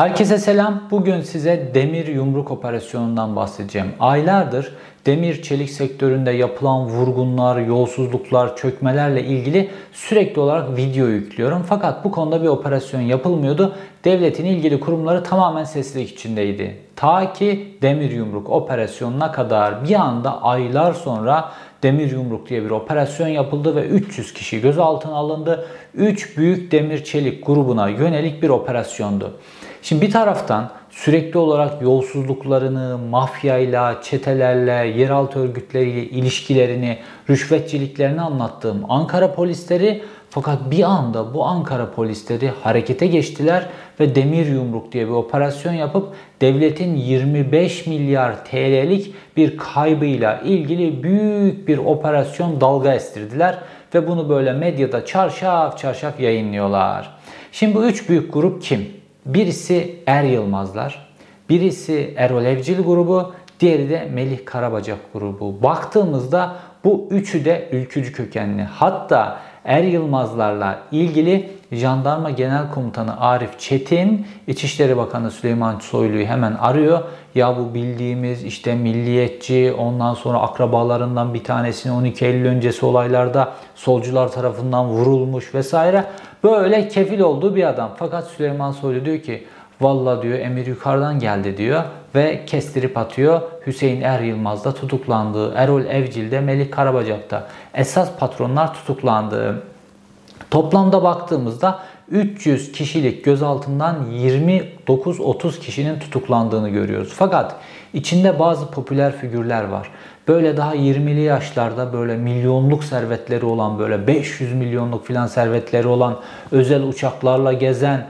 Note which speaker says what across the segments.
Speaker 1: Herkese selam. Bugün size demir yumruk operasyonundan bahsedeceğim. Aylardır demir çelik sektöründe yapılan vurgunlar, yolsuzluklar, çökmelerle ilgili sürekli olarak video yüklüyorum. Fakat bu konuda bir operasyon yapılmıyordu. Devletin ilgili kurumları tamamen sessizlik içindeydi. Ta ki demir yumruk operasyonuna kadar bir anda aylar sonra Demir Yumruk diye bir operasyon yapıldı ve 300 kişi gözaltına alındı. 3 büyük demir çelik grubuna yönelik bir operasyondu. Şimdi bir taraftan sürekli olarak yolsuzluklarını, mafyayla, çetelerle, yeraltı örgütleriyle ilişkilerini, rüşvetçiliklerini anlattığım Ankara polisleri fakat bir anda bu Ankara polisleri harekete geçtiler ve demir yumruk diye bir operasyon yapıp devletin 25 milyar TL'lik bir kaybıyla ilgili büyük bir operasyon dalga estirdiler ve bunu böyle medyada çarşaf çarşaf yayınlıyorlar. Şimdi bu üç büyük grup kim? Birisi Er Yılmazlar, birisi Erol Evcil grubu, diğeri de Melih Karabacak grubu. Baktığımızda bu üçü de ülkücü kökenli. Hatta Er Yılmazlarla ilgili Jandarma Genel Komutanı Arif Çetin, İçişleri Bakanı Süleyman Soylu'yu hemen arıyor. Ya bu bildiğimiz işte milliyetçi, ondan sonra akrabalarından bir tanesini 12 Eylül öncesi olaylarda solcular tarafından vurulmuş vesaire. Böyle kefil olduğu bir adam. Fakat Süleyman Soylu diyor ki Valla diyor emir yukarıdan geldi diyor ve kestirip atıyor. Hüseyin Er Yılmaz da tutuklandı. Erol Evcil de Melik Karabacak'ta. Esas patronlar tutuklandı. Toplamda baktığımızda 300 kişilik gözaltından 29-30 kişinin tutuklandığını görüyoruz. Fakat içinde bazı popüler figürler var. Böyle daha 20'li yaşlarda böyle milyonluk servetleri olan böyle 500 milyonluk filan servetleri olan özel uçaklarla gezen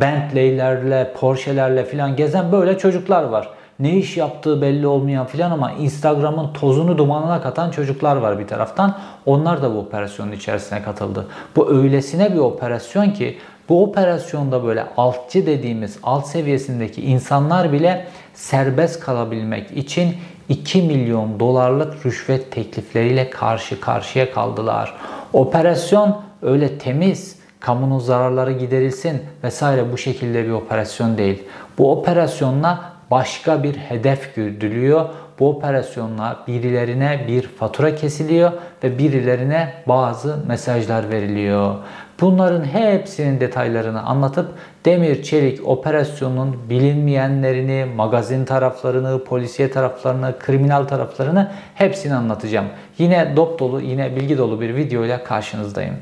Speaker 1: Bentley'lerle, Porsche'lerle filan gezen böyle çocuklar var. Ne iş yaptığı belli olmayan filan ama Instagram'ın tozunu dumanına katan çocuklar var bir taraftan. Onlar da bu operasyonun içerisine katıldı. Bu öylesine bir operasyon ki bu operasyonda böyle altçı dediğimiz alt seviyesindeki insanlar bile serbest kalabilmek için 2 milyon dolarlık rüşvet teklifleriyle karşı karşıya kaldılar. Operasyon öyle temiz, kamunun zararları giderilsin vesaire bu şekilde bir operasyon değil. Bu operasyonla başka bir hedef güdülüyor. Bu operasyonla birilerine bir fatura kesiliyor ve birilerine bazı mesajlar veriliyor. Bunların hepsinin detaylarını anlatıp demir çelik operasyonunun bilinmeyenlerini, magazin taraflarını, polisiye taraflarını, kriminal taraflarını hepsini anlatacağım. Yine dop dolu, yine bilgi dolu bir video ile karşınızdayım.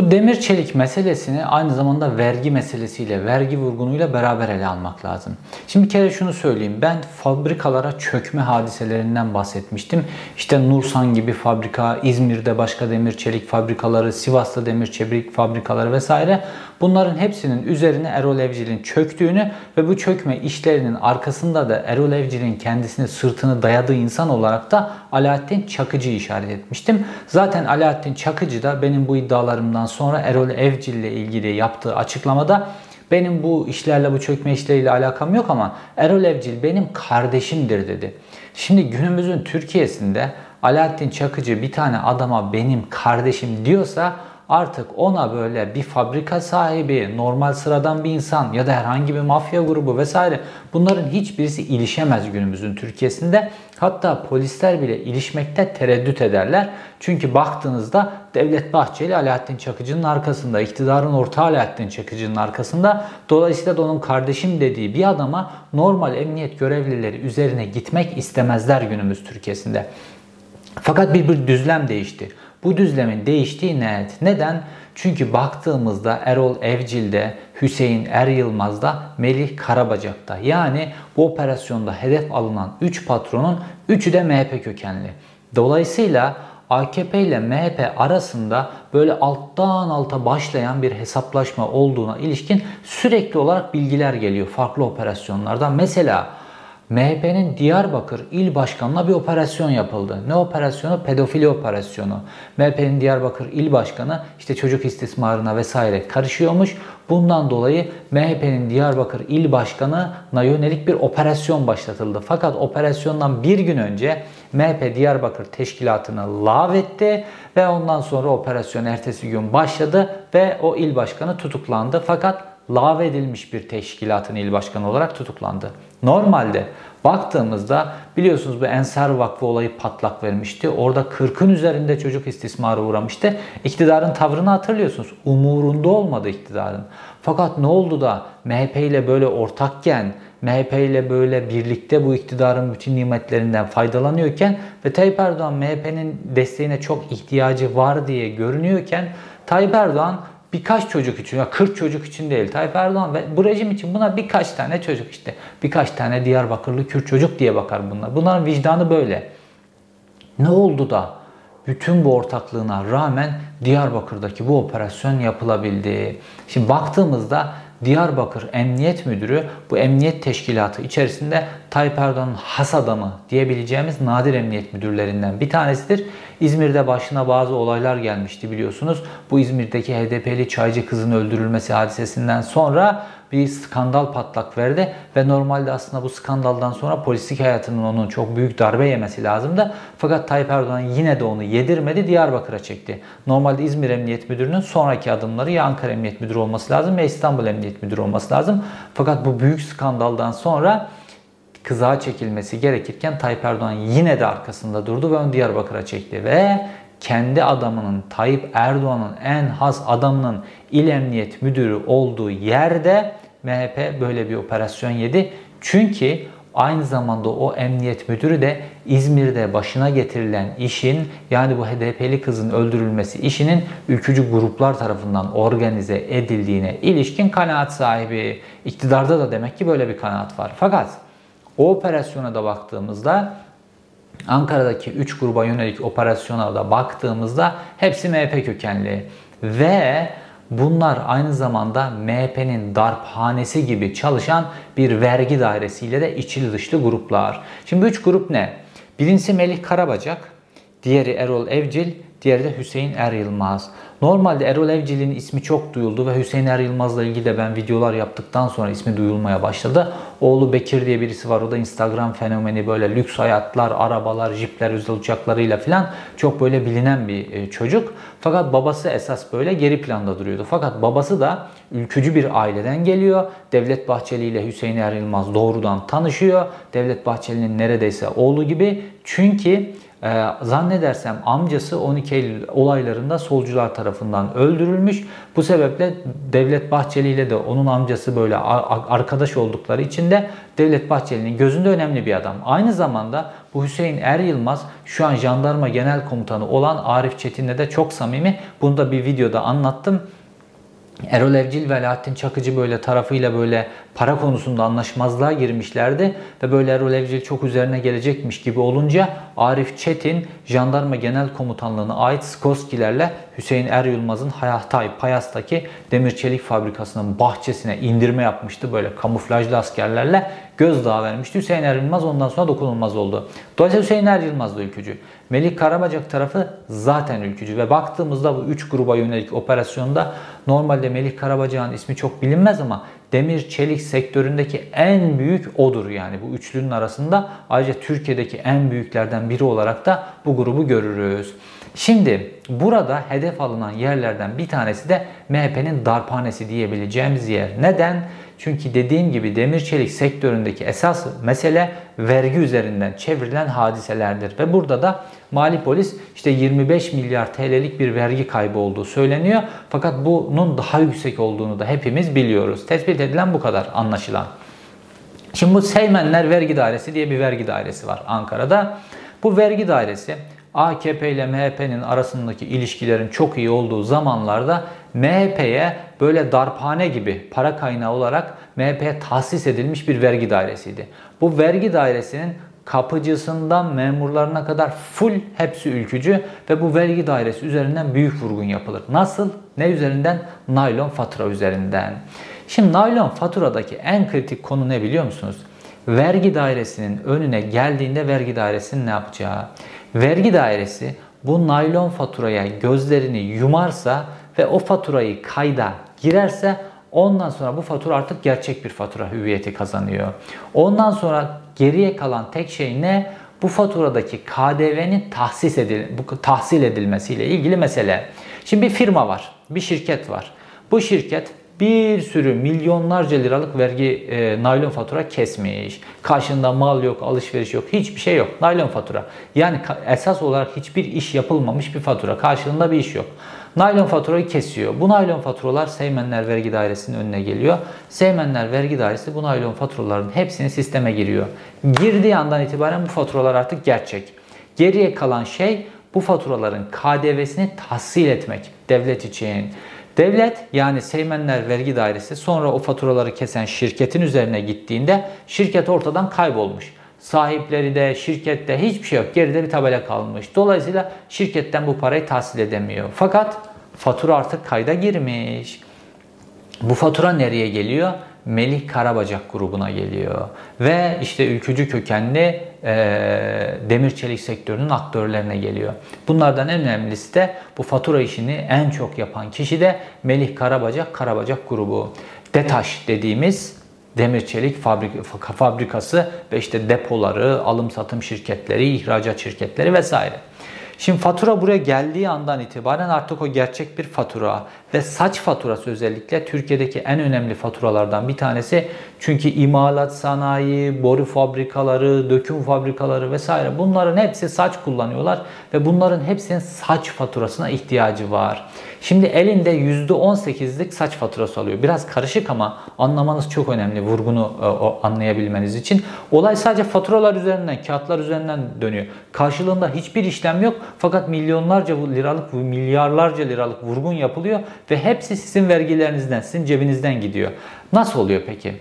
Speaker 1: Bu demir çelik meselesini aynı zamanda vergi meselesiyle, vergi vurgunuyla beraber ele almak lazım. Şimdi bir kere şunu söyleyeyim. Ben fabrikalara çökme hadiselerinden bahsetmiştim. İşte Nursan gibi fabrika, İzmir'de başka demir çelik fabrikaları, Sivas'ta demir çelik fabrikaları vesaire. Bunların hepsinin üzerine Erol Evcil'in çöktüğünü ve bu çökme işlerinin arkasında da Erol Evcil'in kendisini sırtını dayadığı insan olarak da Alaaddin Çakıcı işaret etmiştim. Zaten Alaaddin Çakıcı da benim bu iddialarımdan sonra Erol Evcil ile ilgili yaptığı açıklamada benim bu işlerle bu çökme işleriyle alakam yok ama Erol Evcil benim kardeşimdir dedi. Şimdi günümüzün Türkiye'sinde Alaaddin Çakıcı bir tane adama benim kardeşim diyorsa artık ona böyle bir fabrika sahibi, normal sıradan bir insan ya da herhangi bir mafya grubu vesaire bunların hiçbirisi ilişemez günümüzün Türkiye'sinde. Hatta polisler bile ilişmekte tereddüt ederler. Çünkü baktığınızda Devlet Bahçeli Alaaddin Çakıcı'nın arkasında, iktidarın ortağı Alaaddin Çakıcı'nın arkasında. Dolayısıyla da onun kardeşim dediği bir adama normal emniyet görevlileri üzerine gitmek istemezler günümüz Türkiye'sinde. Fakat bir, bir düzlem değişti. Bu düzlemin değiştiği net. Neden? Çünkü baktığımızda Erol Evcil'de, Hüseyin Er Yılmaz'da, Melih Karabacak'ta. Yani bu operasyonda hedef alınan 3 patronun 3'ü de MHP kökenli. Dolayısıyla AKP ile MHP arasında böyle alttan alta başlayan bir hesaplaşma olduğuna ilişkin sürekli olarak bilgiler geliyor farklı operasyonlardan. Mesela MHP'nin Diyarbakır İl Başkanı'na bir operasyon yapıldı. Ne operasyonu? Pedofili operasyonu. MHP'nin Diyarbakır İl Başkanı işte çocuk istismarına vesaire karışıyormuş. Bundan dolayı MHP'nin Diyarbakır İl Başkanı'na yönelik bir operasyon başlatıldı. Fakat operasyondan bir gün önce MHP Diyarbakır Teşkilatı'nı lağvetti ve ondan sonra operasyon ertesi gün başladı ve o il başkanı tutuklandı. Fakat lağvedilmiş bir teşkilatın il başkanı olarak tutuklandı. Normalde baktığımızda biliyorsunuz bu Ensar Vakfı olayı patlak vermişti. Orada 40'ın üzerinde çocuk istismarı uğramıştı. İktidarın tavrını hatırlıyorsunuz. Umurunda olmadı iktidarın. Fakat ne oldu da MHP ile böyle ortakken MHP ile böyle birlikte bu iktidarın bütün nimetlerinden faydalanıyorken ve Tayyip Erdoğan MHP'nin desteğine çok ihtiyacı var diye görünüyorken Tayyip Erdoğan birkaç çocuk için, ya 40 çocuk için değil Tayyip Erdoğan ve bu rejim için buna birkaç tane çocuk işte. Birkaç tane Diyarbakırlı Kürt çocuk diye bakar bunlar. Bunların vicdanı böyle. Ne oldu da bütün bu ortaklığına rağmen Diyarbakır'daki bu operasyon yapılabildi. Şimdi baktığımızda Diyarbakır Emniyet Müdürü bu emniyet teşkilatı içerisinde Tayyip Erdoğan'ın has adamı diyebileceğimiz nadir emniyet müdürlerinden bir tanesidir. İzmir'de başına bazı olaylar gelmişti biliyorsunuz. Bu İzmir'deki HDP'li çaycı kızın öldürülmesi hadisesinden sonra bir skandal patlak verdi ve normalde aslında bu skandaldan sonra polislik hayatının onun çok büyük darbe yemesi lazımdı. Fakat Tayyip Erdoğan yine de onu yedirmedi, Diyarbakır'a çekti. Normalde İzmir Emniyet Müdürü'nün sonraki adımları ya Ankara Emniyet Müdürü olması lazım ya İstanbul Emniyet Müdürü olması lazım. Fakat bu büyük skandaldan sonra kızağa çekilmesi gerekirken Tayyip Erdoğan yine de arkasında durdu ve onu Diyarbakır'a çekti ve kendi adamının Tayyip Erdoğan'ın en has adamının il emniyet müdürü olduğu yerde MHP böyle bir operasyon yedi. Çünkü aynı zamanda o emniyet müdürü de İzmir'de başına getirilen işin yani bu HDP'li kızın öldürülmesi işinin ülkücü gruplar tarafından organize edildiğine ilişkin kanaat sahibi. İktidarda da demek ki böyle bir kanaat var. Fakat o operasyona da baktığımızda Ankara'daki 3 gruba yönelik operasyona da baktığımızda hepsi MHP kökenli ve bunlar aynı zamanda MHP'nin darphanesi gibi çalışan bir vergi dairesiyle de içli dışlı gruplar. Şimdi bu üç grup ne? Birincisi Melih Karabacak, diğeri Erol Evcil, diğeri de Hüseyin Er Yılmaz. Normalde Erol Evcil'in ismi çok duyuldu ve Hüseyin Er Yılmaz'la ilgili de ben videolar yaptıktan sonra ismi duyulmaya başladı. Oğlu Bekir diye birisi var. O da Instagram fenomeni böyle lüks hayatlar, arabalar, jipler, özel uçaklarıyla falan çok böyle bilinen bir e, çocuk. Fakat babası esas böyle geri planda duruyordu. Fakat babası da ülkücü bir aileden geliyor. Devlet Bahçeli ile Hüseyin Er Yılmaz doğrudan tanışıyor. Devlet Bahçeli'nin neredeyse oğlu gibi. Çünkü ee, zannedersem amcası 12 Eylül olaylarında solcular tarafından öldürülmüş. Bu sebeple Devlet Bahçeli ile de onun amcası böyle arkadaş oldukları için de Devlet Bahçeli'nin gözünde önemli bir adam. Aynı zamanda bu Hüseyin Er Yılmaz şu an jandarma genel komutanı olan Arif Çetin'le de çok samimi. Bunu da bir videoda anlattım. Erol Evcil ve Alaaddin Çakıcı böyle tarafıyla böyle para konusunda anlaşmazlığa girmişlerdi ve böyle Erol Evcil çok üzerine gelecekmiş gibi olunca Arif Çetin Jandarma Genel Komutanlığı'na ait Skoskilerle Hüseyin Er Yılmaz'ın Hayatay Payas'taki demir çelik fabrikasının bahçesine indirme yapmıştı. Böyle kamuflajlı askerlerle gözdağı vermişti. Hüseyin Er Yılmaz ondan sonra dokunulmaz oldu. Dolayısıyla Hüseyin Er Yılmaz da ülkücü. Melik Karabacak tarafı zaten ülkücü ve baktığımızda bu üç gruba yönelik operasyonda normalde Melik Karabacak'ın ismi çok bilinmez ama demir çelik sektöründeki en büyük odur yani bu üçlünün arasında. Ayrıca Türkiye'deki en büyüklerden biri olarak da bu grubu görürüz. Şimdi burada hedef alınan yerlerden bir tanesi de MHP'nin darphanesi diyebileceğimiz yer. Neden? Çünkü dediğim gibi demir çelik sektöründeki esas mesele vergi üzerinden çevrilen hadiselerdir. Ve burada da Mali Polis işte 25 milyar TL'lik bir vergi kaybı olduğu söyleniyor. Fakat bunun daha yüksek olduğunu da hepimiz biliyoruz. Tespit edilen bu kadar anlaşılan. Şimdi bu Seymenler Vergi Dairesi diye bir vergi dairesi var Ankara'da. Bu vergi dairesi AKP ile MHP'nin arasındaki ilişkilerin çok iyi olduğu zamanlarda MHP'ye böyle darphane gibi para kaynağı olarak MHP'ye tahsis edilmiş bir vergi dairesiydi. Bu vergi dairesinin kapıcısından memurlarına kadar full hepsi ülkücü ve bu vergi dairesi üzerinden büyük vurgun yapılır. Nasıl? Ne üzerinden? Naylon fatura üzerinden. Şimdi naylon faturadaki en kritik konu ne biliyor musunuz? vergi dairesinin önüne geldiğinde vergi dairesinin ne yapacağı? Vergi dairesi bu naylon faturaya gözlerini yumarsa ve o faturayı kayda girerse ondan sonra bu fatura artık gerçek bir fatura hüviyeti kazanıyor. Ondan sonra geriye kalan tek şey ne? Bu faturadaki KDV'nin tahsis edil bu tahsil edilmesiyle ilgili mesele. Şimdi bir firma var, bir şirket var. Bu şirket bir sürü milyonlarca liralık vergi e, naylon fatura kesmiş. Karşında mal yok, alışveriş yok, hiçbir şey yok. Naylon fatura. Yani esas olarak hiçbir iş yapılmamış bir fatura. Karşılığında bir iş yok. Naylon faturayı kesiyor. Bu naylon faturalar Seymenler Vergi Dairesi'nin önüne geliyor. Seymenler Vergi Dairesi bu naylon faturaların hepsini sisteme giriyor. Girdiği andan itibaren bu faturalar artık gerçek. Geriye kalan şey bu faturaların KDV'sini tahsil etmek devlet için. Devlet yani Seymenler Vergi Dairesi sonra o faturaları kesen şirketin üzerine gittiğinde şirket ortadan kaybolmuş. Sahipleri de şirkette hiçbir şey yok. Geride bir tabela kalmış. Dolayısıyla şirketten bu parayı tahsil edemiyor. Fakat fatura artık kayda girmiş. Bu fatura nereye geliyor? Melih Karabacak grubuna geliyor. Ve işte ülkücü kökenli e, demir çelik sektörünün aktörlerine geliyor. Bunlardan en önemlisi de bu fatura işini en çok yapan kişi de Melih Karabacak, Karabacak grubu. DETAŞ dediğimiz demir çelik fabrikası ve işte depoları, alım satım şirketleri, ihracat şirketleri vesaire. Şimdi fatura buraya geldiği andan itibaren artık o gerçek bir fatura ve saç faturası özellikle Türkiye'deki en önemli faturalardan bir tanesi. Çünkü imalat sanayi, boru fabrikaları, döküm fabrikaları vesaire bunların hepsi saç kullanıyorlar ve bunların hepsinin saç faturasına ihtiyacı var. Şimdi elinde %18'lik saç faturası alıyor. Biraz karışık ama anlamanız çok önemli vurgunu e, anlayabilmeniz için. Olay sadece faturalar üzerinden, kağıtlar üzerinden dönüyor. Karşılığında hiçbir işlem yok fakat milyonlarca liralık, milyarlarca liralık vurgun yapılıyor ve hepsi sizin vergilerinizden, sizin cebinizden gidiyor. Nasıl oluyor peki?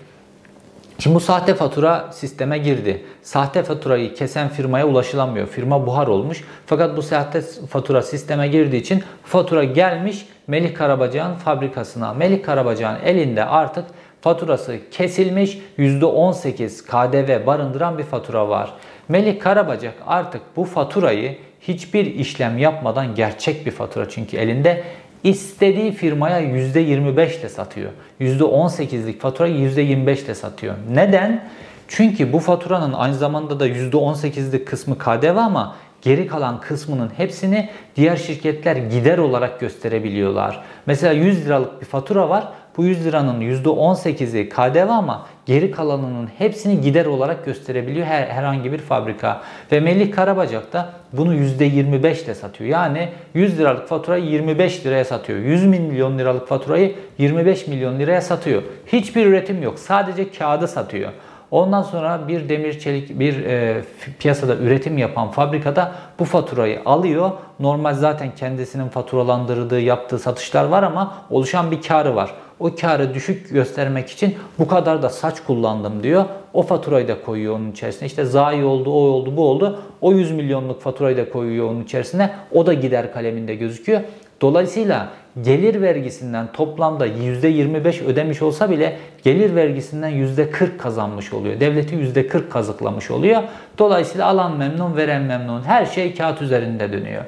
Speaker 1: Şimdi bu sahte fatura sisteme girdi. Sahte faturayı kesen firmaya ulaşılamıyor. Firma buhar olmuş. Fakat bu sahte fatura sisteme girdiği için fatura gelmiş Melih Karabacak'ın fabrikasına. Melih Karabacak'ın elinde artık faturası kesilmiş %18 KDV barındıran bir fatura var. Melih Karabacak artık bu faturayı hiçbir işlem yapmadan gerçek bir fatura çünkü elinde istediği firmaya %25 ile satıyor. %18'lik faturayı %25 ile satıyor. Neden? Çünkü bu faturanın aynı zamanda da %18'lik kısmı KDV ama geri kalan kısmının hepsini diğer şirketler gider olarak gösterebiliyorlar. Mesela 100 liralık bir fatura var. Bu 100 liranın %18'i KDV ama geri kalanının hepsini gider olarak gösterebiliyor her, herhangi bir fabrika. Ve Melih Karabacak da bunu %25 ile satıyor. Yani 100 liralık faturayı 25 liraya satıyor. 100 milyon liralık faturayı 25 milyon liraya satıyor. Hiçbir üretim yok. Sadece kağıdı satıyor. Ondan sonra bir demir çelik bir e, piyasada üretim yapan fabrikada bu faturayı alıyor. Normal zaten kendisinin faturalandırdığı, yaptığı satışlar var ama oluşan bir karı var. O karı düşük göstermek için bu kadar da saç kullandım diyor. O faturayı da koyuyor onun içerisine. İşte zayi oldu, o oldu, bu oldu. O 100 milyonluk faturayı da koyuyor onun içerisine. O da gider kaleminde gözüküyor. Dolayısıyla gelir vergisinden toplamda %25 ödemiş olsa bile gelir vergisinden %40 kazanmış oluyor. Devleti %40 kazıklamış oluyor. Dolayısıyla alan memnun, veren memnun. Her şey kağıt üzerinde dönüyor.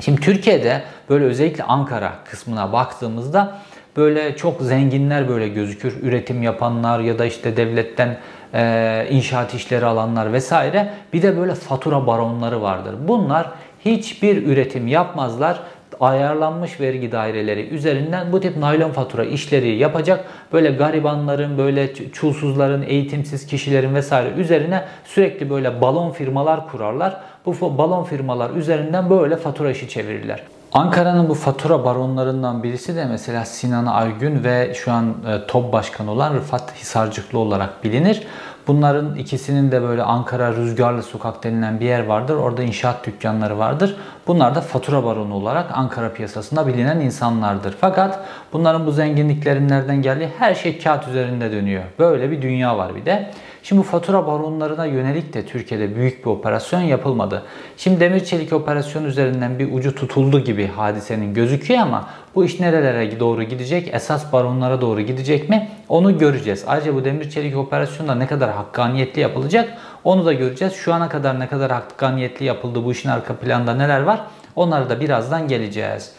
Speaker 1: Şimdi Türkiye'de böyle özellikle Ankara kısmına baktığımızda böyle çok zenginler böyle gözükür. Üretim yapanlar ya da işte devletten e, inşaat işleri alanlar vesaire. Bir de böyle fatura baronları vardır. Bunlar hiçbir üretim yapmazlar ayarlanmış vergi daireleri üzerinden bu tip naylon fatura işleri yapacak böyle garibanların, böyle çulsuzların, eğitimsiz kişilerin vesaire üzerine sürekli böyle balon firmalar kurarlar. Bu balon firmalar üzerinden böyle fatura işi çevirirler. Ankara'nın bu fatura baronlarından birisi de mesela Sinan Aygün ve şu an e, TOB başkanı olan Rıfat Hisarcıklı olarak bilinir. Bunların ikisinin de böyle Ankara Rüzgarlı Sokak denilen bir yer vardır. Orada inşaat dükkanları vardır. Bunlar da fatura baronu olarak Ankara piyasasında bilinen insanlardır. Fakat bunların bu zenginliklerin nereden geldiği her şey kağıt üzerinde dönüyor. Böyle bir dünya var bir de. Şimdi bu fatura baronlarına yönelik de Türkiye'de büyük bir operasyon yapılmadı. Şimdi demir çelik operasyonu üzerinden bir ucu tutuldu gibi hadisenin gözüküyor ama bu iş nerelere doğru gidecek? Esas baronlara doğru gidecek mi? Onu göreceğiz. Ayrıca bu demir çelik operasyonda ne kadar hakkaniyetli yapılacak? Onu da göreceğiz. Şu ana kadar ne kadar hakkaniyetli yapıldı bu işin arka planda neler var? Onlara da birazdan geleceğiz.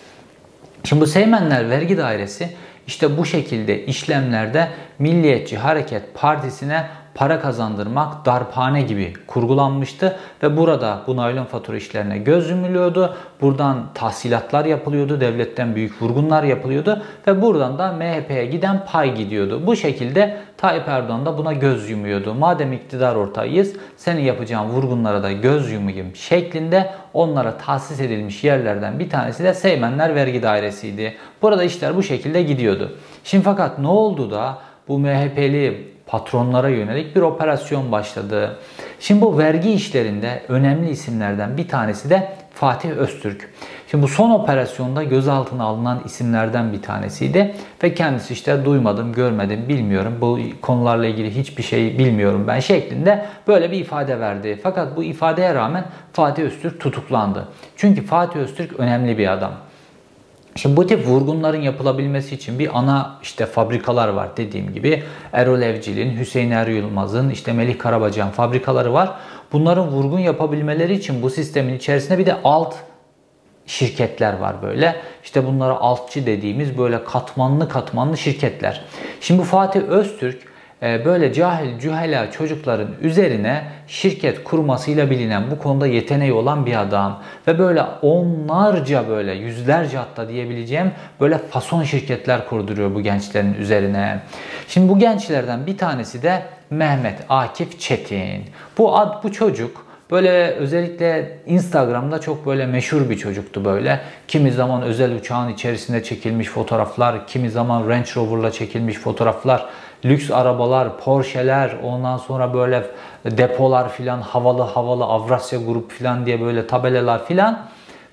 Speaker 1: Şimdi bu Seymenler Vergi Dairesi işte bu şekilde işlemlerde Milliyetçi Hareket Partisi'ne para kazandırmak darphane gibi kurgulanmıştı ve burada bu naylon fatura işlerine göz yumuluyordu. Buradan tahsilatlar yapılıyordu, devletten büyük vurgunlar yapılıyordu ve buradan da MHP'ye giden pay gidiyordu. Bu şekilde Tayyip Erdoğan da buna göz yumuyordu. Madem iktidar ortağıyız, senin yapacağın vurgunlara da göz yumayım şeklinde onlara tahsis edilmiş yerlerden bir tanesi de Seymenler Vergi Dairesi'ydi. Burada işler bu şekilde gidiyordu. Şimdi fakat ne oldu da bu MHP'li patronlara yönelik bir operasyon başladı. Şimdi bu vergi işlerinde önemli isimlerden bir tanesi de Fatih Öztürk. Şimdi bu son operasyonda gözaltına alınan isimlerden bir tanesiydi ve kendisi işte duymadım, görmedim, bilmiyorum. Bu konularla ilgili hiçbir şey bilmiyorum ben şeklinde böyle bir ifade verdi. Fakat bu ifadeye rağmen Fatih Öztürk tutuklandı. Çünkü Fatih Öztürk önemli bir adam. Şimdi bu tip vurgunların yapılabilmesi için bir ana işte fabrikalar var dediğim gibi. Erol Evcil'in, Hüseyin Er Yılmaz'ın, işte Melih Karabacak'ın fabrikaları var. Bunların vurgun yapabilmeleri için bu sistemin içerisinde bir de alt şirketler var böyle. İşte bunlara altçı dediğimiz böyle katmanlı katmanlı şirketler. Şimdi Fatih Öztürk böyle cahil cühela çocukların üzerine şirket kurmasıyla bilinen bu konuda yeteneği olan bir adam ve böyle onlarca böyle yüzlerce hatta diyebileceğim böyle fason şirketler kurduruyor bu gençlerin üzerine. Şimdi bu gençlerden bir tanesi de Mehmet Akif Çetin. Bu ad bu çocuk Böyle özellikle Instagram'da çok böyle meşhur bir çocuktu böyle. Kimi zaman özel uçağın içerisinde çekilmiş fotoğraflar, kimi zaman Range Rover'la çekilmiş fotoğraflar lüks arabalar, Porsche'ler, ondan sonra böyle depolar filan, havalı havalı Avrasya Grup filan diye böyle tabelalar filan.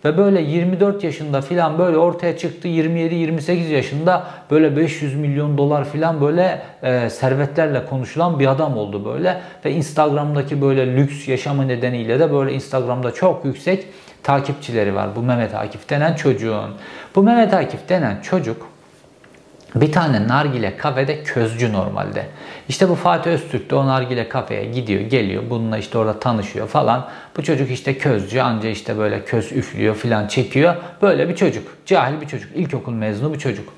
Speaker 1: Ve böyle 24 yaşında filan böyle ortaya çıktı 27-28 yaşında böyle 500 milyon dolar filan böyle e, servetlerle konuşulan bir adam oldu böyle. Ve Instagram'daki böyle lüks yaşamı nedeniyle de böyle Instagram'da çok yüksek takipçileri var bu Mehmet Akif denen çocuğun. Bu Mehmet Akif denen çocuk bir tane nargile kafede közcü normalde. İşte bu Fatih Öztürk de o nargile kafeye gidiyor, geliyor. Bununla işte orada tanışıyor falan. Bu çocuk işte közcü, anca işte böyle köz üflüyor filan çekiyor. Böyle bir çocuk. Cahil bir çocuk. ilkokul mezunu bir çocuk.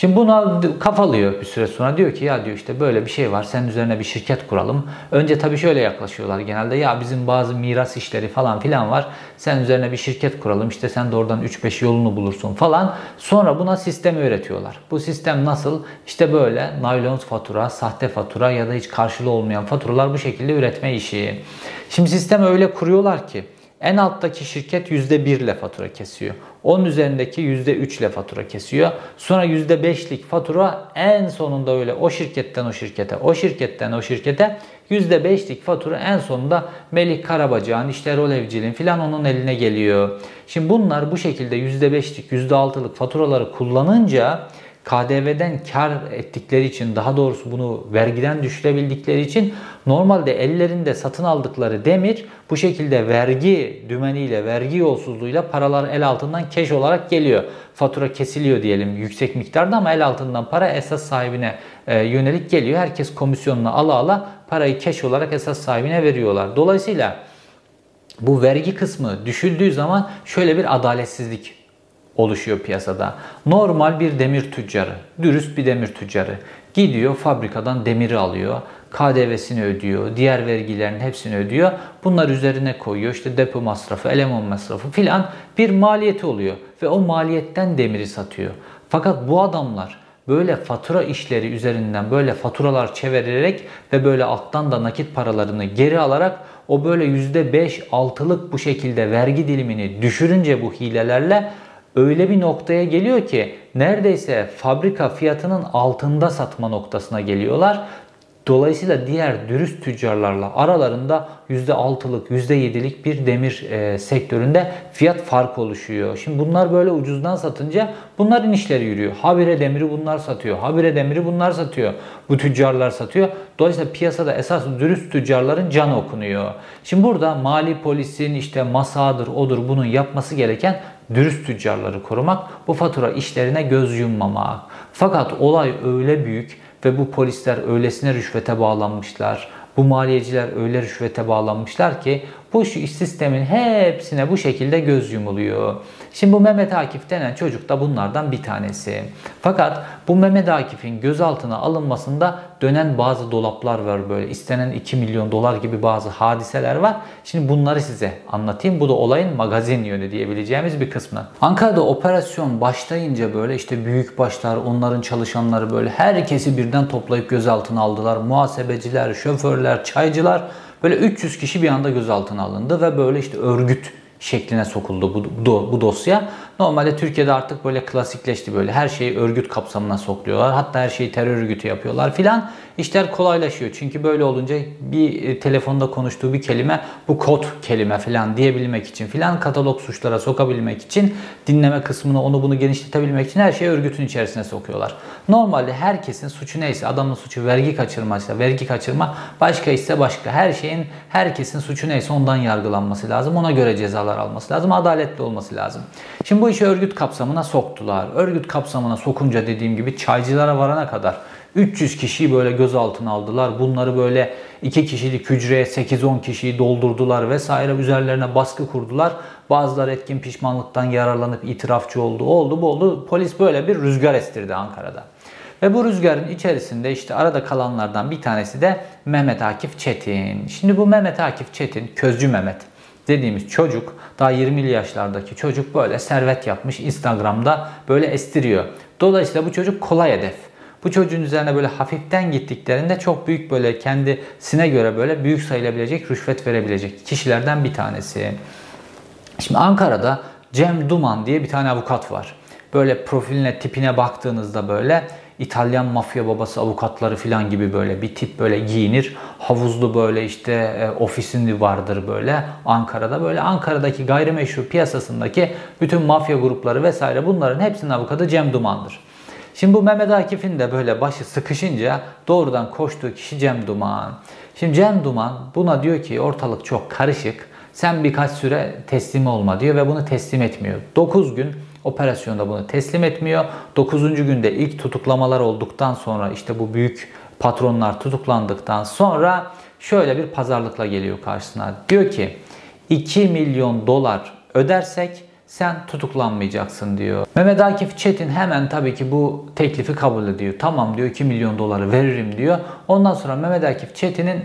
Speaker 1: Şimdi buna kafalıyor bir süre sonra. Diyor ki ya diyor işte böyle bir şey var. Senin üzerine bir şirket kuralım. Önce tabii şöyle yaklaşıyorlar genelde. Ya bizim bazı miras işleri falan filan var. Sen üzerine bir şirket kuralım. İşte sen de oradan 3-5 yolunu bulursun falan. Sonra buna sistemi öğretiyorlar. Bu sistem nasıl? İşte böyle naylon fatura, sahte fatura ya da hiç karşılığı olmayan faturalar bu şekilde üretme işi. Şimdi sistemi öyle kuruyorlar ki en alttaki şirket %1 ile fatura kesiyor. Onun üzerindeki %3 ile fatura kesiyor. Sonra %5'lik fatura en sonunda öyle o şirketten o şirkete, o şirketten o şirkete %5'lik fatura en sonunda Melih Karabacak'ın, işte Erol Evcil'in filan onun eline geliyor. Şimdi bunlar bu şekilde %5'lik, %6'lık faturaları kullanınca KDV'den kar ettikleri için daha doğrusu bunu vergiden düşürebildikleri için normalde ellerinde satın aldıkları demir bu şekilde vergi dümeniyle, vergi yolsuzluğuyla paralar el altından keş olarak geliyor. Fatura kesiliyor diyelim yüksek miktarda ama el altından para esas sahibine e, yönelik geliyor. Herkes komisyonunu ala ala parayı keş olarak esas sahibine veriyorlar. Dolayısıyla bu vergi kısmı düşüldüğü zaman şöyle bir adaletsizlik oluşuyor piyasada. Normal bir demir tüccarı, dürüst bir demir tüccarı gidiyor fabrikadan demiri alıyor. KDV'sini ödüyor, diğer vergilerin hepsini ödüyor. Bunlar üzerine koyuyor. İşte depo masrafı, eleman masrafı filan bir maliyeti oluyor ve o maliyetten demiri satıyor. Fakat bu adamlar böyle fatura işleri üzerinden böyle faturalar çevirerek ve böyle alttan da nakit paralarını geri alarak o böyle %5 altılık bu şekilde vergi dilimini düşürünce bu hilelerle öyle bir noktaya geliyor ki neredeyse fabrika fiyatının altında satma noktasına geliyorlar. Dolayısıyla diğer dürüst tüccarlarla aralarında %6'lık, %7'lik bir demir e, sektöründe fiyat farkı oluşuyor. Şimdi bunlar böyle ucuzdan satınca bunların işleri yürüyor. Habire demiri bunlar satıyor. Habire demiri bunlar satıyor. Bu tüccarlar satıyor. Dolayısıyla piyasada esas dürüst tüccarların canı okunuyor. Şimdi burada mali polisin işte masadır, odur bunun yapması gereken dürüst tüccarları korumak, bu fatura işlerine göz yummamak. Fakat olay öyle büyük ve bu polisler öylesine rüşvete bağlanmışlar. Bu maliyeciler öyle rüşvete bağlanmışlar ki bu sistemin hepsine bu şekilde göz yumuluyor. Şimdi bu Mehmet Akif denen çocuk da bunlardan bir tanesi. Fakat bu Mehmet Akif'in gözaltına alınmasında dönen bazı dolaplar var böyle. istenen 2 milyon dolar gibi bazı hadiseler var. Şimdi bunları size anlatayım. Bu da olayın magazin yönü diyebileceğimiz bir kısmı. Ankara'da operasyon başlayınca böyle işte büyük başlar, onların çalışanları böyle herkesi birden toplayıp gözaltına aldılar. Muhasebeciler, şoförler, çaycılar böyle 300 kişi bir anda gözaltına alındı ve böyle işte örgüt şekline sokuldu bu, bu, bu dosya. Normalde Türkiye'de artık böyle klasikleşti böyle. Her şeyi örgüt kapsamına sokluyorlar. Hatta her şeyi terör örgütü yapıyorlar filan. İşler kolaylaşıyor. Çünkü böyle olunca bir e, telefonda konuştuğu bir kelime bu kod kelime filan diyebilmek için filan katalog suçlara sokabilmek için dinleme kısmını onu bunu genişletebilmek için her şeyi örgütün içerisine sokuyorlar. Normalde herkesin suçu neyse adamın suçu vergi kaçırmaysa vergi kaçırma başka ise başka. Her şeyin herkesin suçu neyse ondan yargılanması lazım. Ona göre cezalar alması lazım. Adaletli olması lazım. Şimdi bu işi örgüt kapsamına soktular. Örgüt kapsamına sokunca dediğim gibi çaycılara varana kadar 300 kişiyi böyle gözaltına aldılar. Bunları böyle 2 kişilik hücreye 8-10 kişiyi doldurdular vesaire üzerlerine baskı kurdular. Bazıları etkin pişmanlıktan yararlanıp itirafçı oldu. Oldu bu oldu. Polis böyle bir rüzgar estirdi Ankara'da. Ve bu rüzgarın içerisinde işte arada kalanlardan bir tanesi de Mehmet Akif Çetin. Şimdi bu Mehmet Akif Çetin, Közcü Mehmet dediğimiz çocuk daha 20'li yaşlardaki çocuk böyle servet yapmış Instagram'da böyle estiriyor. Dolayısıyla bu çocuk kolay hedef. Bu çocuğun üzerine böyle hafiften gittiklerinde çok büyük böyle kendisine göre böyle büyük sayılabilecek rüşvet verebilecek kişilerden bir tanesi. Şimdi Ankara'da Cem Duman diye bir tane avukat var. Böyle profiline, tipine baktığınızda böyle İtalyan mafya babası avukatları falan gibi böyle bir tip böyle giyinir. Havuzlu böyle işte e, ofisinde vardır böyle Ankara'da. Böyle Ankara'daki gayrimeşru piyasasındaki bütün mafya grupları vesaire bunların hepsinin avukatı Cem Duman'dır. Şimdi bu Mehmet Akif'in de böyle başı sıkışınca doğrudan koştuğu kişi Cem Duman. Şimdi Cem Duman buna diyor ki ortalık çok karışık. Sen birkaç süre teslim olma diyor ve bunu teslim etmiyor. 9 gün operasyonda bunu teslim etmiyor. 9. günde ilk tutuklamalar olduktan sonra işte bu büyük patronlar tutuklandıktan sonra şöyle bir pazarlıkla geliyor karşısına. Diyor ki 2 milyon dolar ödersek sen tutuklanmayacaksın diyor. Mehmet Akif Çetin hemen tabii ki bu teklifi kabul ediyor. Tamam diyor 2 milyon doları veririm diyor. Ondan sonra Mehmet Akif Çetin'in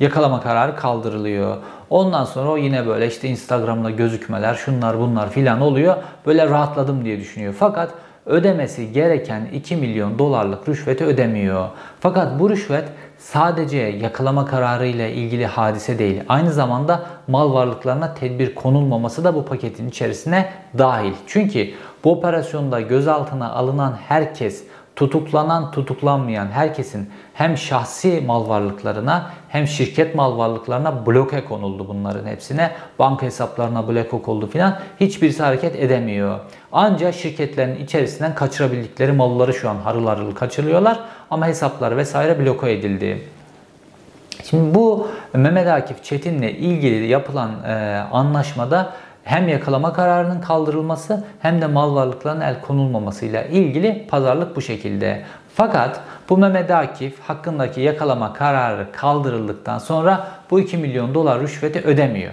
Speaker 1: yakalama kararı kaldırılıyor. Ondan sonra o yine böyle işte Instagram'da gözükmeler şunlar bunlar filan oluyor. Böyle rahatladım diye düşünüyor. Fakat ödemesi gereken 2 milyon dolarlık rüşveti ödemiyor. Fakat bu rüşvet sadece yakalama kararı ile ilgili hadise değil. Aynı zamanda mal varlıklarına tedbir konulmaması da bu paketin içerisine dahil. Çünkü bu operasyonda gözaltına alınan herkes tutuklanan tutuklanmayan herkesin hem şahsi mal varlıklarına hem şirket mal varlıklarına bloke konuldu bunların hepsine. Banka hesaplarına bloke oldu filan. Hiçbirisi hareket edemiyor. Ancak şirketlerin içerisinden kaçırabildikleri malları şu an harıl harıl kaçırıyorlar. Ama hesaplar vesaire bloke edildi. Şimdi bu Mehmet Akif Çetin'le ilgili yapılan e, anlaşmada hem yakalama kararının kaldırılması hem de mal varlıklarına el konulmamasıyla ilgili pazarlık bu şekilde. Fakat bu Mehmet Akif hakkındaki yakalama kararı kaldırıldıktan sonra bu 2 milyon dolar rüşveti ödemiyor.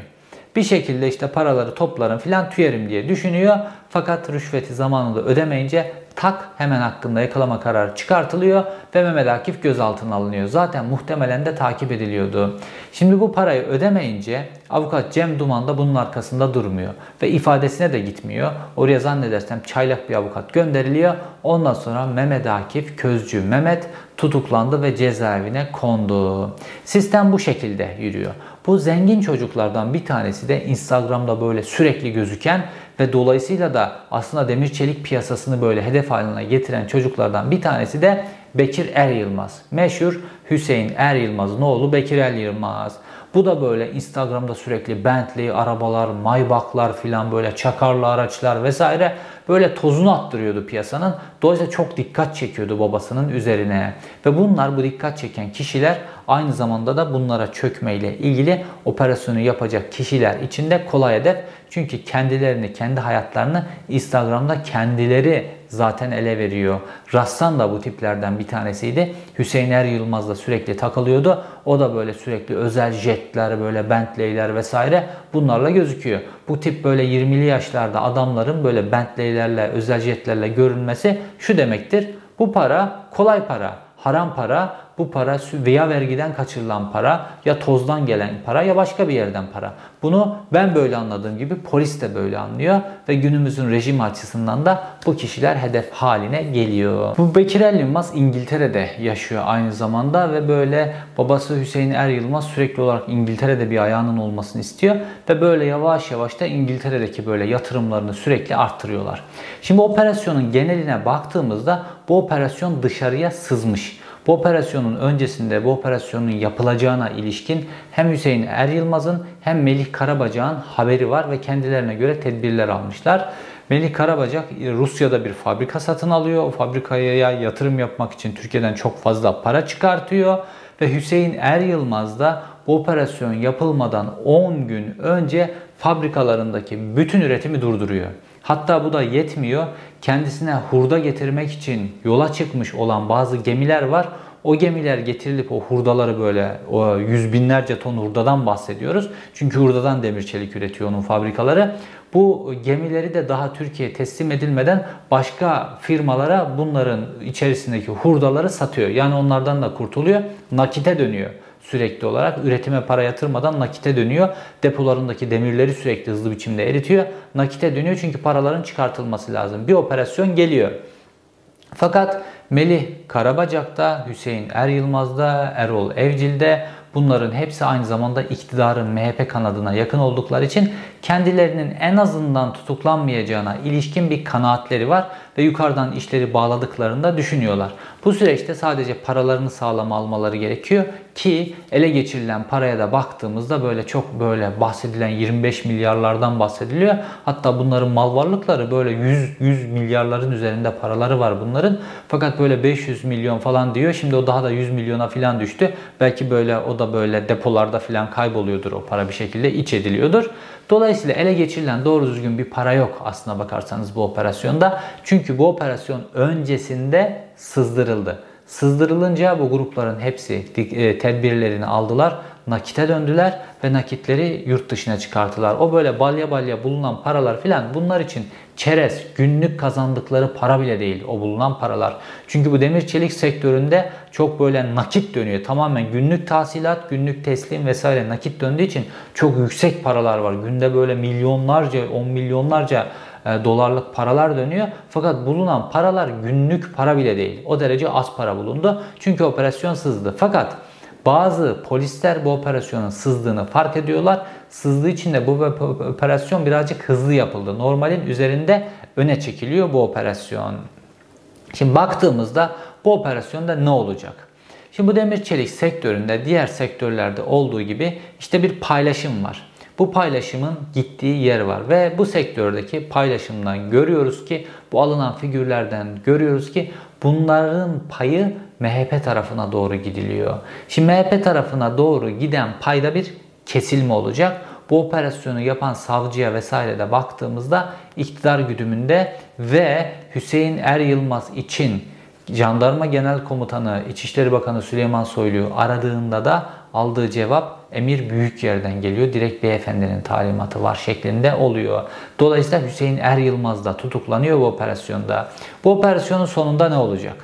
Speaker 1: Bir şekilde işte paraları toplarım filan tüyerim diye düşünüyor. Fakat rüşveti zamanında ödemeyince tak hemen hakkında yakalama kararı çıkartılıyor ve Mehmet Akif gözaltına alınıyor. Zaten muhtemelen de takip ediliyordu. Şimdi bu parayı ödemeyince avukat Cem Duman da bunun arkasında durmuyor ve ifadesine de gitmiyor. Oraya zannedersem çaylak bir avukat gönderiliyor. Ondan sonra Mehmet Akif Közcü Mehmet tutuklandı ve cezaevine kondu. Sistem bu şekilde yürüyor. Bu zengin çocuklardan bir tanesi de Instagram'da böyle sürekli gözüken ve dolayısıyla da aslında demir çelik piyasasını böyle hedef haline getiren çocuklardan bir tanesi de Bekir Er Yılmaz. Meşhur Hüseyin Er Yılmaz'ın oğlu Bekir Er Yılmaz. Bu da böyle Instagram'da sürekli Bentley arabalar, Maybach'lar filan böyle çakarlı araçlar vesaire böyle tozunu attırıyordu piyasanın. Dolayısıyla çok dikkat çekiyordu babasının üzerine. Ve bunlar bu dikkat çeken kişiler aynı zamanda da bunlara çökmeyle ilgili operasyonu yapacak kişiler için de kolay hedef. Çünkü kendilerini, kendi hayatlarını Instagram'da kendileri zaten ele veriyor. Rassan da bu tiplerden bir tanesiydi. Hüseyin Er Yılmaz da sürekli takılıyordu. O da böyle sürekli özel jetler, böyle Bentley'ler vesaire bunlarla gözüküyor. Bu tip böyle 20'li yaşlarda adamların böyle Bentley'lerle, özel jetlerle görünmesi şu demektir. Bu para kolay para, haram para bu para veya vergiden kaçırılan para ya tozdan gelen para ya başka bir yerden para. Bunu ben böyle anladığım gibi polis de böyle anlıyor ve günümüzün rejim açısından da bu kişiler hedef haline geliyor. Bu Bekir El Yılmaz İngiltere'de yaşıyor aynı zamanda ve böyle babası Hüseyin Er Yılmaz sürekli olarak İngiltere'de bir ayağının olmasını istiyor ve böyle yavaş yavaş da İngiltere'deki böyle yatırımlarını sürekli arttırıyorlar. Şimdi operasyonun geneline baktığımızda bu operasyon dışarıya sızmış. Bu operasyonun öncesinde bu operasyonun yapılacağına ilişkin hem Hüseyin Er Yılmaz'ın hem Melih Karabacak'ın haberi var ve kendilerine göre tedbirler almışlar. Melih Karabacak Rusya'da bir fabrika satın alıyor. O fabrikaya yatırım yapmak için Türkiye'den çok fazla para çıkartıyor. Ve Hüseyin Er Yılmaz da bu operasyon yapılmadan 10 gün önce fabrikalarındaki bütün üretimi durduruyor. Hatta bu da yetmiyor. Kendisine hurda getirmek için yola çıkmış olan bazı gemiler var. O gemiler getirilip o hurdaları böyle o yüz binlerce ton hurdadan bahsediyoruz. Çünkü hurdadan demir çelik üretiyor onun fabrikaları. Bu gemileri de daha Türkiye teslim edilmeden başka firmalara bunların içerisindeki hurdaları satıyor. Yani onlardan da kurtuluyor. Nakite dönüyor sürekli olarak. Üretime para yatırmadan nakite dönüyor. Depolarındaki demirleri sürekli hızlı biçimde eritiyor. Nakite dönüyor çünkü paraların çıkartılması lazım. Bir operasyon geliyor. Fakat Melih Karabacak'ta, Hüseyin Er Yılmaz'da, Erol Evcil'de bunların hepsi aynı zamanda iktidarın MHP kanadına yakın oldukları için kendilerinin en azından tutuklanmayacağına ilişkin bir kanaatleri var ve yukarıdan işleri bağladıklarında düşünüyorlar. Bu süreçte sadece paralarını sağlam almaları gerekiyor ki ele geçirilen paraya da baktığımızda böyle çok böyle bahsedilen 25 milyarlardan bahsediliyor. Hatta bunların mal varlıkları böyle 100 100 milyarların üzerinde paraları var bunların. Fakat böyle 500 milyon falan diyor. Şimdi o daha da 100 milyona falan düştü. Belki böyle o da böyle depolarda falan kayboluyordur o para bir şekilde iç ediliyordur. Dolayısıyla ele geçirilen doğru düzgün bir para yok aslına bakarsanız bu operasyonda. Çünkü bu operasyon öncesinde sızdırıldı. Sızdırılınca bu grupların hepsi e, tedbirlerini aldılar, nakite döndüler ve nakitleri yurt dışına çıkarttılar. O böyle balya balya bulunan paralar filan bunlar için çerez, günlük kazandıkları para bile değil o bulunan paralar. Çünkü bu demir çelik sektöründe çok böyle nakit dönüyor. Tamamen günlük tahsilat, günlük teslim vesaire nakit döndüğü için çok yüksek paralar var. Günde böyle milyonlarca, on milyonlarca dolarlık paralar dönüyor. Fakat bulunan paralar günlük para bile değil. O derece az para bulundu. Çünkü operasyon sızdı. Fakat bazı polisler bu operasyonun sızdığını fark ediyorlar. Sızdığı için de bu operasyon birazcık hızlı yapıldı. Normalin üzerinde öne çekiliyor bu operasyon. Şimdi baktığımızda bu operasyonda ne olacak? Şimdi bu demir çelik sektöründe diğer sektörlerde olduğu gibi işte bir paylaşım var. Bu paylaşımın gittiği yer var ve bu sektördeki paylaşımdan görüyoruz ki bu alınan figürlerden görüyoruz ki bunların payı MHP tarafına doğru gidiliyor. Şimdi MHP tarafına doğru giden payda bir kesilme olacak. Bu operasyonu yapan savcıya vesaire de baktığımızda iktidar güdümünde ve Hüseyin Er Yılmaz için Jandarma Genel Komutanı İçişleri Bakanı Süleyman Soylu'yu aradığında da aldığı cevap emir büyük yerden geliyor. Direkt beyefendinin talimatı var şeklinde oluyor. Dolayısıyla Hüseyin Er Yılmaz da tutuklanıyor bu operasyonda. Bu operasyonun sonunda ne olacak?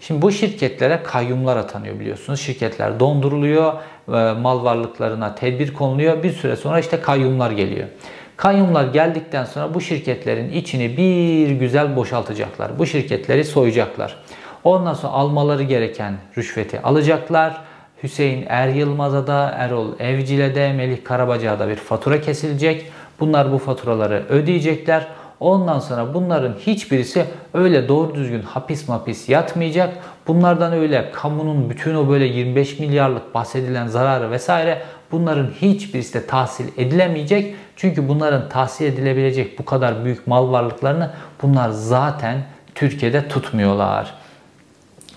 Speaker 1: Şimdi bu şirketlere kayyumlar atanıyor biliyorsunuz. Şirketler donduruluyor, e, mal varlıklarına tedbir konuluyor. Bir süre sonra işte kayyumlar geliyor. Kayyumlar geldikten sonra bu şirketlerin içini bir güzel boşaltacaklar. Bu şirketleri soyacaklar. Ondan sonra almaları gereken rüşveti alacaklar. Hüseyin Er Yılmaz'a da, Erol Evcil'e de, Melih Karabacak'a da bir fatura kesilecek. Bunlar bu faturaları ödeyecekler. Ondan sonra bunların hiçbirisi öyle doğru düzgün hapis mapis yatmayacak. Bunlardan öyle kamunun bütün o böyle 25 milyarlık bahsedilen zararı vesaire bunların hiçbirisi de tahsil edilemeyecek. Çünkü bunların tahsil edilebilecek bu kadar büyük mal varlıklarını bunlar zaten Türkiye'de tutmuyorlar.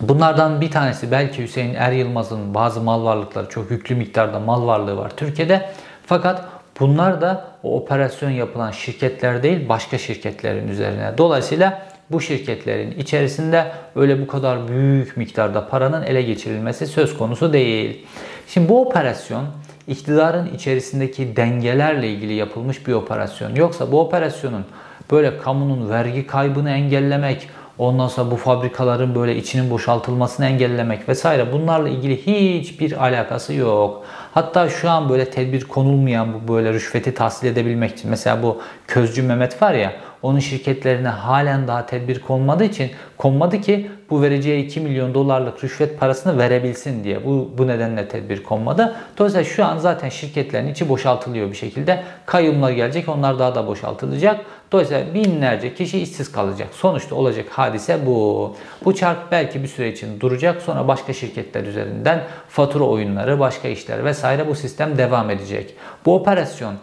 Speaker 1: Bunlardan bir tanesi belki Hüseyin Er Yılmaz'ın bazı mal varlıkları, çok yüklü miktarda mal varlığı var Türkiye'de. Fakat bunlar da o operasyon yapılan şirketler değil başka şirketlerin üzerine. Dolayısıyla bu şirketlerin içerisinde öyle bu kadar büyük miktarda paranın ele geçirilmesi söz konusu değil. Şimdi bu operasyon iktidarın içerisindeki dengelerle ilgili yapılmış bir operasyon. Yoksa bu operasyonun böyle kamunun vergi kaybını engellemek, ondan sonra bu fabrikaların böyle içinin boşaltılmasını engellemek vesaire bunlarla ilgili hiçbir alakası yok. Hatta şu an böyle tedbir konulmayan bu böyle rüşveti tahsil edebilmek için mesela bu Közcü Mehmet var ya onun şirketlerine halen daha tedbir konmadığı için konmadı ki bu vereceği 2 milyon dolarlık rüşvet parasını verebilsin diye. Bu, bu nedenle tedbir konmadı. Dolayısıyla şu an zaten şirketlerin içi boşaltılıyor bir şekilde. Kayyumlar gelecek onlar daha da boşaltılacak. Dolayısıyla binlerce kişi işsiz kalacak. Sonuçta olacak hadise bu. Bu çark belki bir süre için duracak. Sonra başka şirketler üzerinden fatura oyunları, başka işler vesaire bu sistem devam edecek. Bu operasyon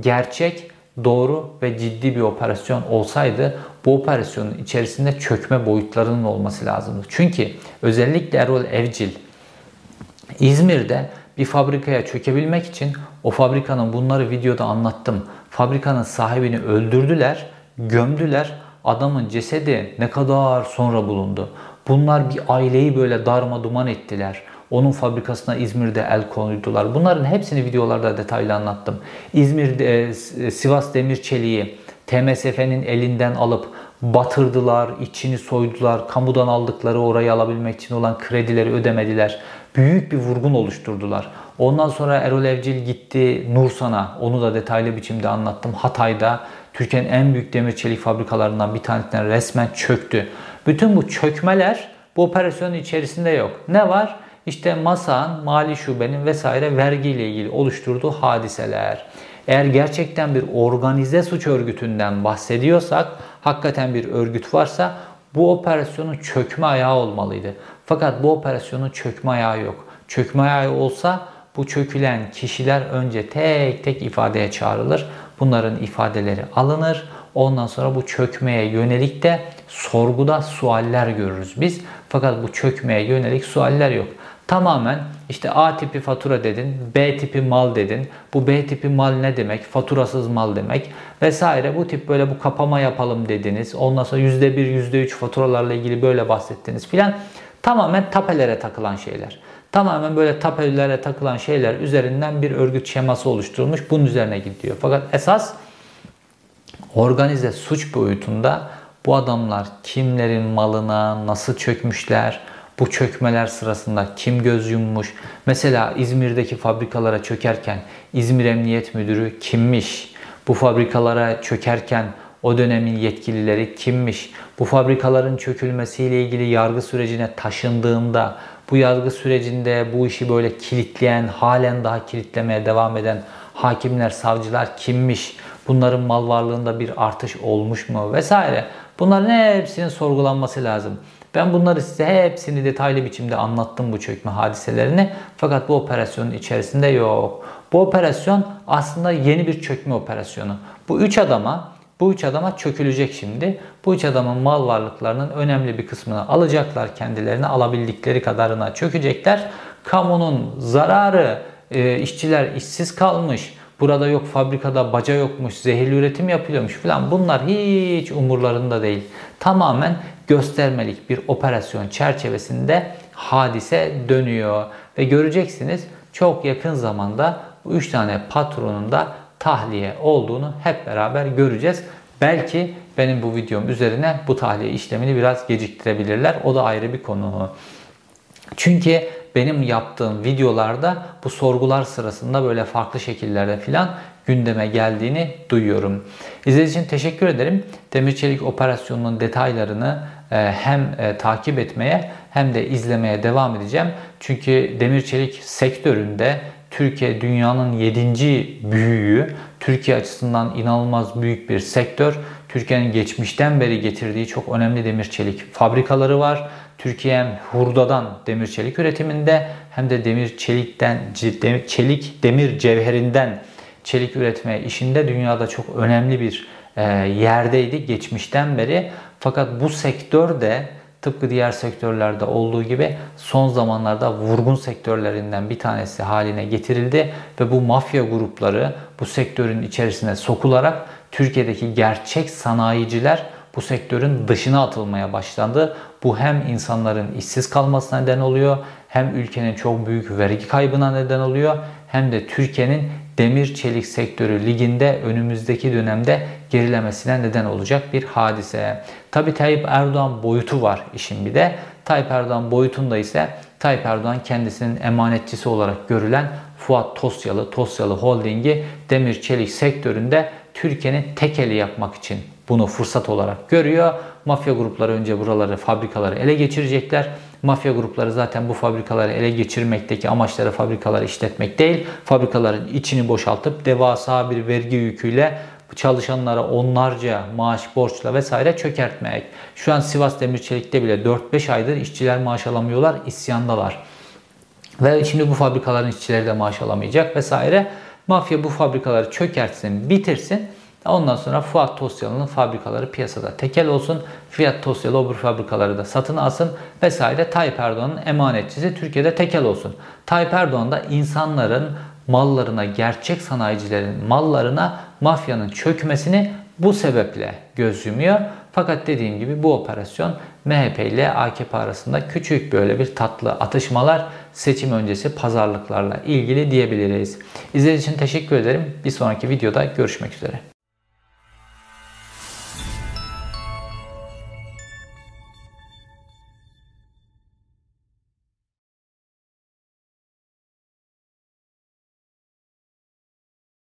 Speaker 1: gerçek doğru ve ciddi bir operasyon olsaydı bu operasyonun içerisinde çökme boyutlarının olması lazımdı. Çünkü özellikle Erol Evcil İzmir'de bir fabrikaya çökebilmek için o fabrikanın bunları videoda anlattım. Fabrikanın sahibini öldürdüler, gömdüler. Adamın cesedi ne kadar sonra bulundu. Bunlar bir aileyi böyle darma duman ettiler. Onun fabrikasına İzmir'de el koydular. Bunların hepsini videolarda detaylı anlattım. İzmir'de Sivas Demir Çeliği TMSF'nin elinden alıp batırdılar, içini soydular, kamudan aldıkları orayı alabilmek için olan kredileri ödemediler. Büyük bir vurgun oluşturdular. Ondan sonra Erol Evcil gitti Nursan'a, onu da detaylı biçimde anlattım. Hatay'da Türkiye'nin en büyük demir çelik fabrikalarından bir tanesinden resmen çöktü. Bütün bu çökmeler bu operasyonun içerisinde yok. Ne var? İşte MASA'nın, mali şubenin vesaire vergiyle ilgili oluşturduğu hadiseler. Eğer gerçekten bir organize suç örgütünden bahsediyorsak, hakikaten bir örgüt varsa bu operasyonun çökme ayağı olmalıydı. Fakat bu operasyonun çökme ayağı yok. Çökme ayağı olsa bu çökülen kişiler önce tek tek ifadeye çağrılır. Bunların ifadeleri alınır. Ondan sonra bu çökmeye yönelik de sorguda sualler görürüz biz. Fakat bu çökmeye yönelik sualler yok. Tamamen işte A tipi fatura dedin, B tipi mal dedin. Bu B tipi mal ne demek? Faturasız mal demek vesaire. Bu tip böyle bu kapama yapalım dediniz. Ondan sonra %1, %3 faturalarla ilgili böyle bahsettiniz filan. Tamamen tapelere takılan şeyler. Tamamen böyle tapelere takılan şeyler üzerinden bir örgüt şeması oluşturulmuş. Bunun üzerine gidiyor. Fakat esas organize suç boyutunda bu adamlar kimlerin malına nasıl çökmüşler, bu çökmeler sırasında kim göz yummuş? Mesela İzmir'deki fabrikalara çökerken İzmir Emniyet Müdürü kimmiş? Bu fabrikalara çökerken o dönemin yetkilileri kimmiş? Bu fabrikaların çökülmesiyle ilgili yargı sürecine taşındığında bu yargı sürecinde bu işi böyle kilitleyen, halen daha kilitlemeye devam eden hakimler, savcılar kimmiş? Bunların mal varlığında bir artış olmuş mu vesaire. Bunların hepsinin sorgulanması lazım. Ben bunları size hepsini detaylı biçimde anlattım bu çökme hadiselerini. Fakat bu operasyonun içerisinde yok. Bu operasyon aslında yeni bir çökme operasyonu. Bu üç adama bu üç adama çökülecek şimdi. Bu üç adamın mal varlıklarının önemli bir kısmını alacaklar kendilerine. Alabildikleri kadarına çökecekler. Kamunun zararı, e, işçiler işsiz kalmış, burada yok fabrikada baca yokmuş, zehirli üretim yapılıyormuş falan bunlar hiç umurlarında değil. Tamamen göstermelik bir operasyon çerçevesinde hadise dönüyor. Ve göreceksiniz çok yakın zamanda bu 3 tane patronun da tahliye olduğunu hep beraber göreceğiz. Belki benim bu videom üzerine bu tahliye işlemini biraz geciktirebilirler. O da ayrı bir konu. Çünkü benim yaptığım videolarda bu sorgular sırasında böyle farklı şekillerde filan gündeme geldiğini duyuyorum. İzlediğiniz için teşekkür ederim. Demir Çelik operasyonunun detaylarını e, hem e, takip etmeye hem de izlemeye devam edeceğim. Çünkü demir çelik sektöründe Türkiye dünyanın 7. büyüğü. Türkiye açısından inanılmaz büyük bir sektör. Türkiye'nin geçmişten beri getirdiği çok önemli demir çelik fabrikaları var. Türkiye hem hurdadan demir çelik üretiminde hem de demir çelikten çelik demir cevherinden çelik üretme işinde dünyada çok önemli bir e, yerdeydi geçmişten beri. Fakat bu sektör de tıpkı diğer sektörlerde olduğu gibi son zamanlarda vurgun sektörlerinden bir tanesi haline getirildi ve bu mafya grupları bu sektörün içerisine sokularak Türkiye'deki gerçek sanayiciler bu sektörün dışına atılmaya başlandı. Bu hem insanların işsiz kalmasına neden oluyor, hem ülkenin çok büyük vergi kaybına neden oluyor, hem de Türkiye'nin demir çelik sektörü liginde önümüzdeki dönemde gerilemesine neden olacak bir hadise. Tabi Tayyip Erdoğan boyutu var işin bir de. Tayyip Erdoğan boyutunda ise Tayyip Erdoğan kendisinin emanetçisi olarak görülen Fuat Tosyalı, Tosyalı Holding'i demir çelik sektöründe Türkiye'nin tek eli yapmak için bunu fırsat olarak görüyor. Mafya grupları önce buraları, fabrikaları ele geçirecekler. Mafya grupları zaten bu fabrikaları ele geçirmekteki amaçları fabrikaları işletmek değil. Fabrikaların içini boşaltıp devasa bir vergi yüküyle çalışanlara onlarca maaş borçla vesaire çökertmek. Şu an Sivas Demirçelik'te bile 4-5 aydır işçiler maaş alamıyorlar, isyandalar. Ve şimdi bu fabrikaların işçileri de maaş alamayacak vesaire. Mafya bu fabrikaları çökertsin, bitirsin. Ondan sonra Fuat Tosyalı'nın fabrikaları piyasada tekel olsun. Fiyat Tosyalı öbür fabrikaları da satın alsın vesaire. Tayyip Erdoğan'ın emanetçisi Türkiye'de tekel olsun. Tayyip Erdoğan da insanların mallarına, gerçek sanayicilerin mallarına mafyanın çökmesini bu sebeple göz yumuyor. Fakat dediğim gibi bu operasyon MHP ile AKP arasında küçük böyle bir tatlı atışmalar seçim öncesi pazarlıklarla ilgili diyebiliriz. İzlediğiniz için teşekkür ederim. Bir sonraki videoda görüşmek üzere.